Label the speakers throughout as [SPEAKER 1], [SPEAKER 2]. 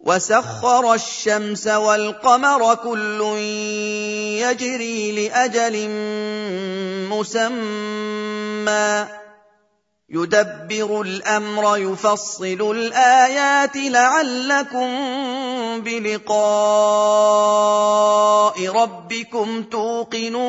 [SPEAKER 1] وسخر الشمس والقمر كل يجري لاجل مسمى. يدبر الامر يفصل الايات لعلكم بلقاء ربكم توقنون.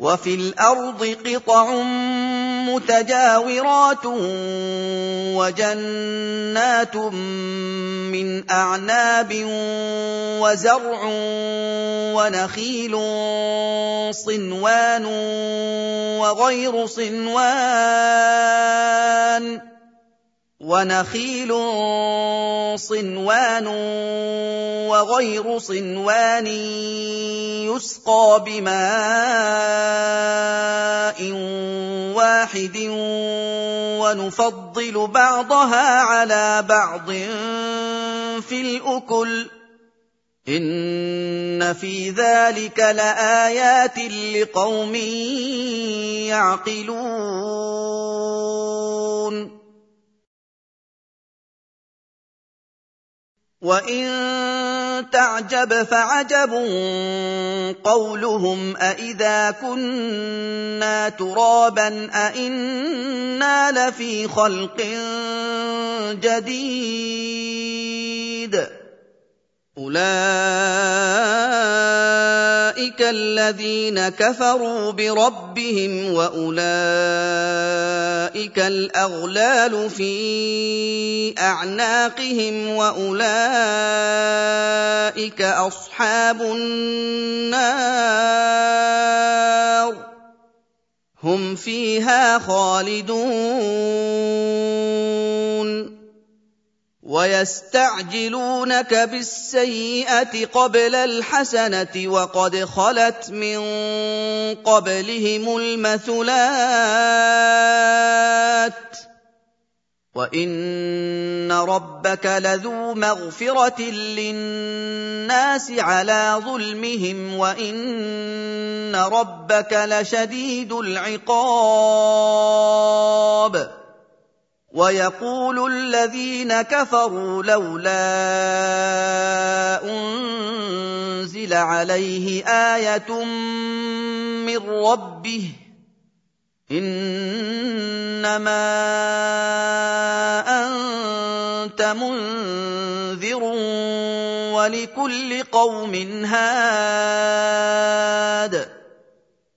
[SPEAKER 1] وفي الأرض قطع متجاورات وجنات من أعناب وزرع ونخيل صنوان وغير صنوان ونخيل صنوان وغير صنوان يسقى بماء واحد ونفضل بعضها على بعض في الأكل. إن في ذلك لآيات لقوم يعقلون. وان تعجب فعجب قولهم أإذا كنا ترابا أإنا لفي خلق جديد اولئك الذين كفروا بربهم واولئك الاغلال في اعناقهم واولئك اصحاب النار هم فيها خالدون ويستعجلونك بالسيئة قبل الحسنة وقد خلت من قبلهم المثلات. وإن ربك لذو مغفرة للناس على ظلمهم وإن ربك لشديد العقاب. ويقول الذين كفروا لولا أنزل عليه آية من ربه إنما أنت منذر ولكل قوم هاد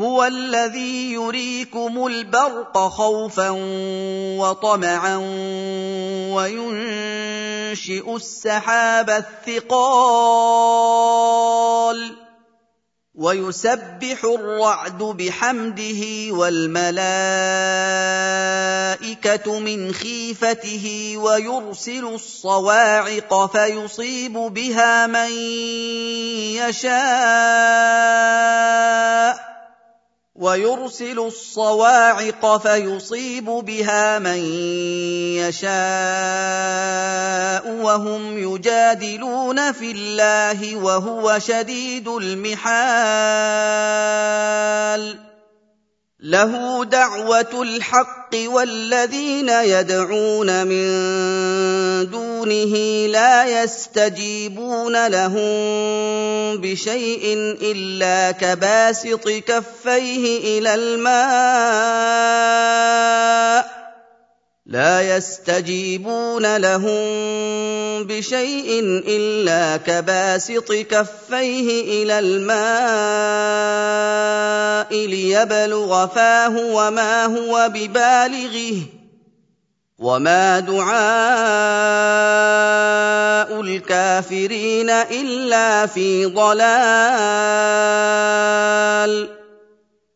[SPEAKER 1] هو الذي يريكم البرق خوفا وطمعا وينشئ السحاب الثقال ويسبح الرعد بحمده والملائكة من خيفته ويرسل الصواعق فيصيب بها من يشاء ويرسل الصواعق فيصيب بها من يشاء وهم يجادلون في الله وهو شديد المحال. له دعوة الحق والذين يدعون من دونه لا يستجيبون لهم بشيء إلا كباسط كفيه إلى الماء لا يستجيبون لهم بشيء إلا كباسط كفيه إلى الماء ليبلغ فاه وما هو ببالغه وما دعاء الكافرين إلا في ضلال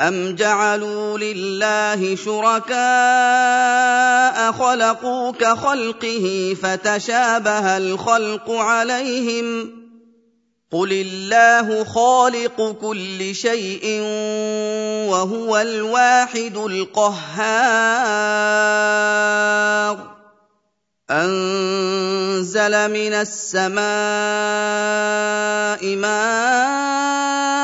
[SPEAKER 1] أَمْ جَعَلُوا لِلَّهِ شُرَكَاءَ خَلَقُوا كَخَلْقِهِ فَتَشَابَهَ الْخَلْقُ عَلَيْهِمْ ۚ قُلِ اللَّهُ خَالِقُ كُلِّ شَيْءٍ وَهُوَ الْوَاحِدُ الْقَهَّارُ أَنزَلَ مِنَ السَّمَاءِ مَاءً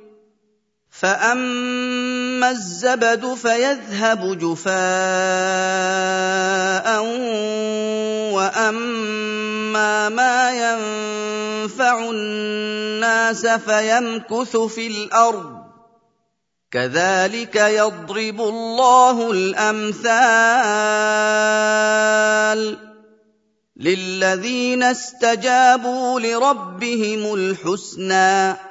[SPEAKER 1] فاما الزبد فيذهب جفاء واما ما ينفع الناس فيمكث في الأرض كذلك يضرب الله الامثال للذين استجابوا لربهم الحسنى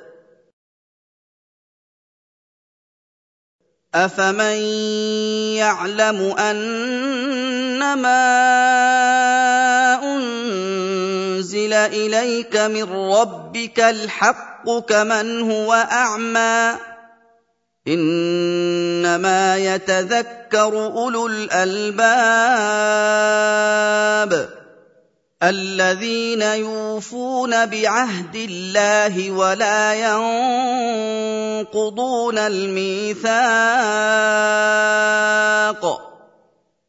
[SPEAKER 1] أَفَمَن يَعْلَمُ أَنَّمَا أُنزِلَ إِلَيْكَ مِن رَّبِّكَ الْحَقُّ كَمَنْ هُوَ أَعْمَىٰ ۚ إِنَّمَا يَتَذَكَّرُ أُولُو الْأَلْبَابِ الذين يوفون بعهد الله ولا ينقضون الميثاق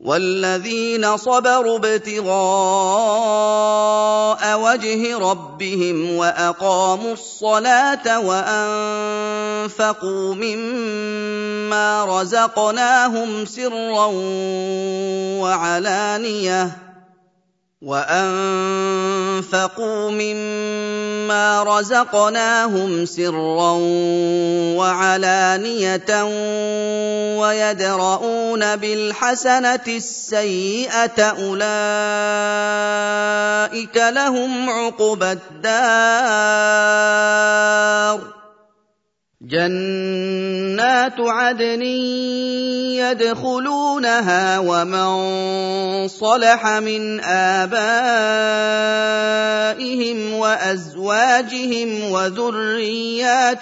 [SPEAKER 1] والذين صبروا ابتغاء وجه ربهم وأقاموا الصلاة وأنفقوا مما رزقناهم سرا وعلانية وأنفقوا مما رزقناهم سرا وعلانيه ويدرؤون بالحسنه السيئه اولئك لهم عقبى الدار جنات عدن يدخلونها ومن صلح من آبائهم وأزواجهم وذرياتهم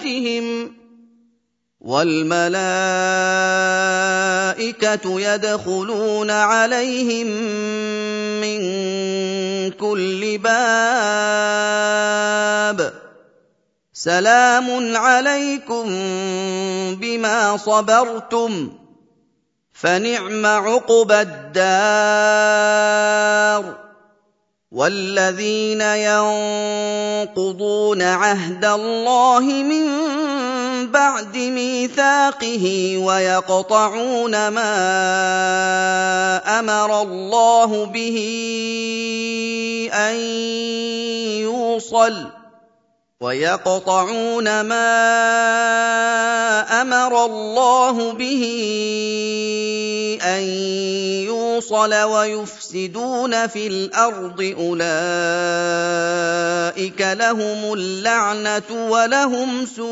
[SPEAKER 1] والملائكة يدخلون عليهم من كل باب سلام عليكم بما صبرتم فنعم عقبى الدار والذين ينقضون عهد الله من بعد ميثاقه ويقطعون ما أمر الله به أن يوصل ويقطعون ما أمر الله به أن يوصل ويفسدون في الأرض أولئك لهم اللعنة ولهم سوء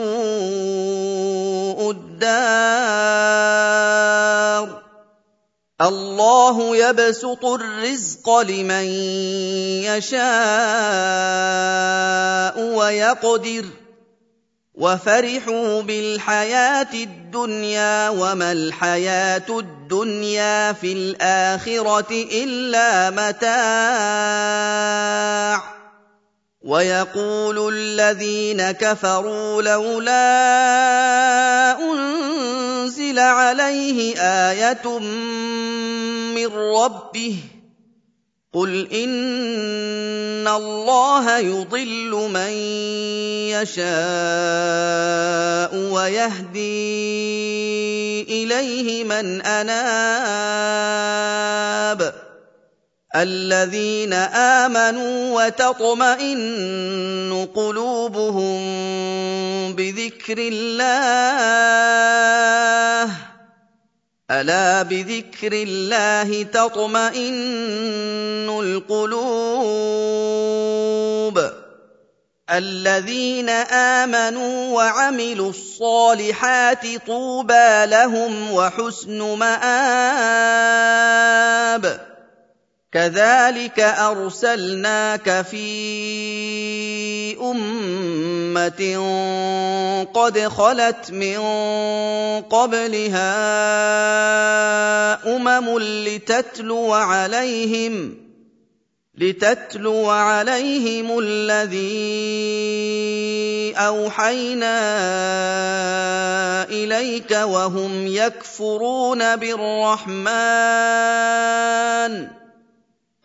[SPEAKER 1] الدار الله يبسط الرزق لمن يشاء ويقدر. وفرحوا بالحياة الدنيا وما الحياة الدنيا في الآخرة إلا متاع. ويقول الذين كفروا لولا أنزل عليه آية من ربه قل إن الله يضل من يشاء ويهدي إليه من أناب الذين آمنوا وتطمئن قلوبهم بذكر الله. ألا بذكر الله تطمئن القلوب. الذين آمنوا وعملوا الصالحات طوبى لهم وحسن مآب. كذلك أرسلناك في أمة قد خلت من قبلها أمم لتتلو عليهم لتتلو عليهم الذي أوحينا إليك وهم يكفرون بالرحمن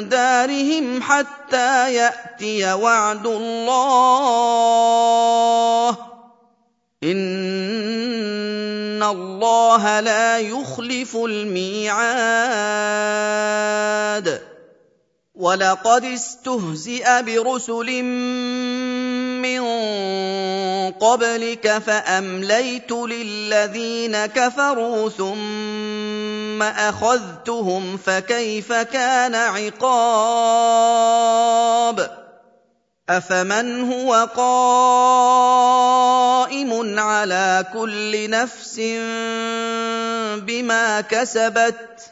[SPEAKER 1] دارهم حتى يأتي وعد الله. إن الله لا يخلف الميعاد. ولقد استهزئ برسل من قبلك فأمليت للذين كفروا ثم أخذتهم فكيف كان عقاب؟ أفمن هو قائم على كل نفس بما كسبت؟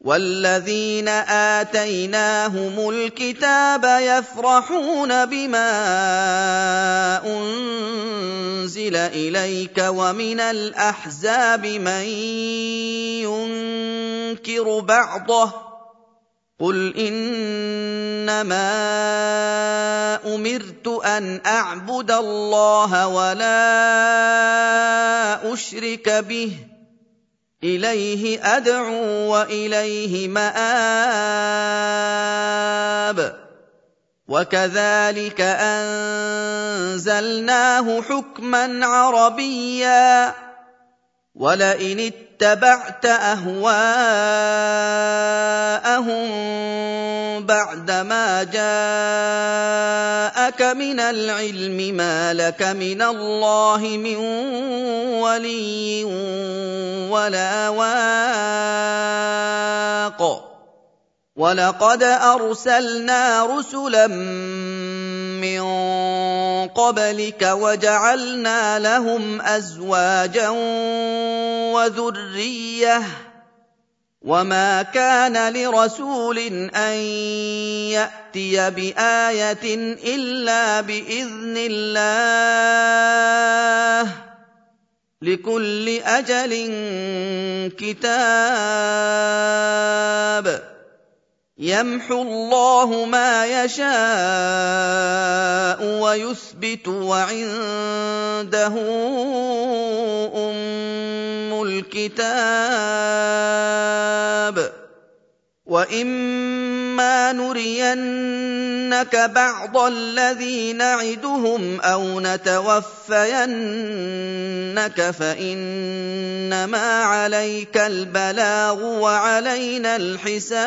[SPEAKER 1] والذين اتيناهم الكتاب يفرحون بما انزل اليك ومن الاحزاب من ينكر بعضه قل انما امرت ان اعبد الله ولا اشرك به إليه أدعو وإليه مآب. وكذلك أنزلناه حكما عربيا. ولئن اتبعت اهواءهم بعدما جاءك من العلم ما لك من الله من ولي ولا واق ولقد ارسلنا رسلا من قبلك وجعلنا لهم أزواجا وذرية. وما كان لرسول أن يأتي بآية إلا بإذن الله. لكل أجل كتاب. يمحو الله ما يشاء ويثبت وعنده أم الكتاب. واما نرينك بعض الذي نعدهم أو نتوفينك فانما عليك البلاغ وعلينا الحساب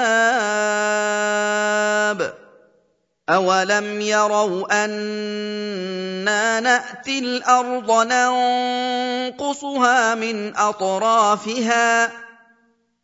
[SPEAKER 1] أَوَلَمْ يَرَوْا أَنَّا نَأْتِي الْأَرْضَ نَنقُصُهَا مِنْ أَطْرَافِهَا ۚ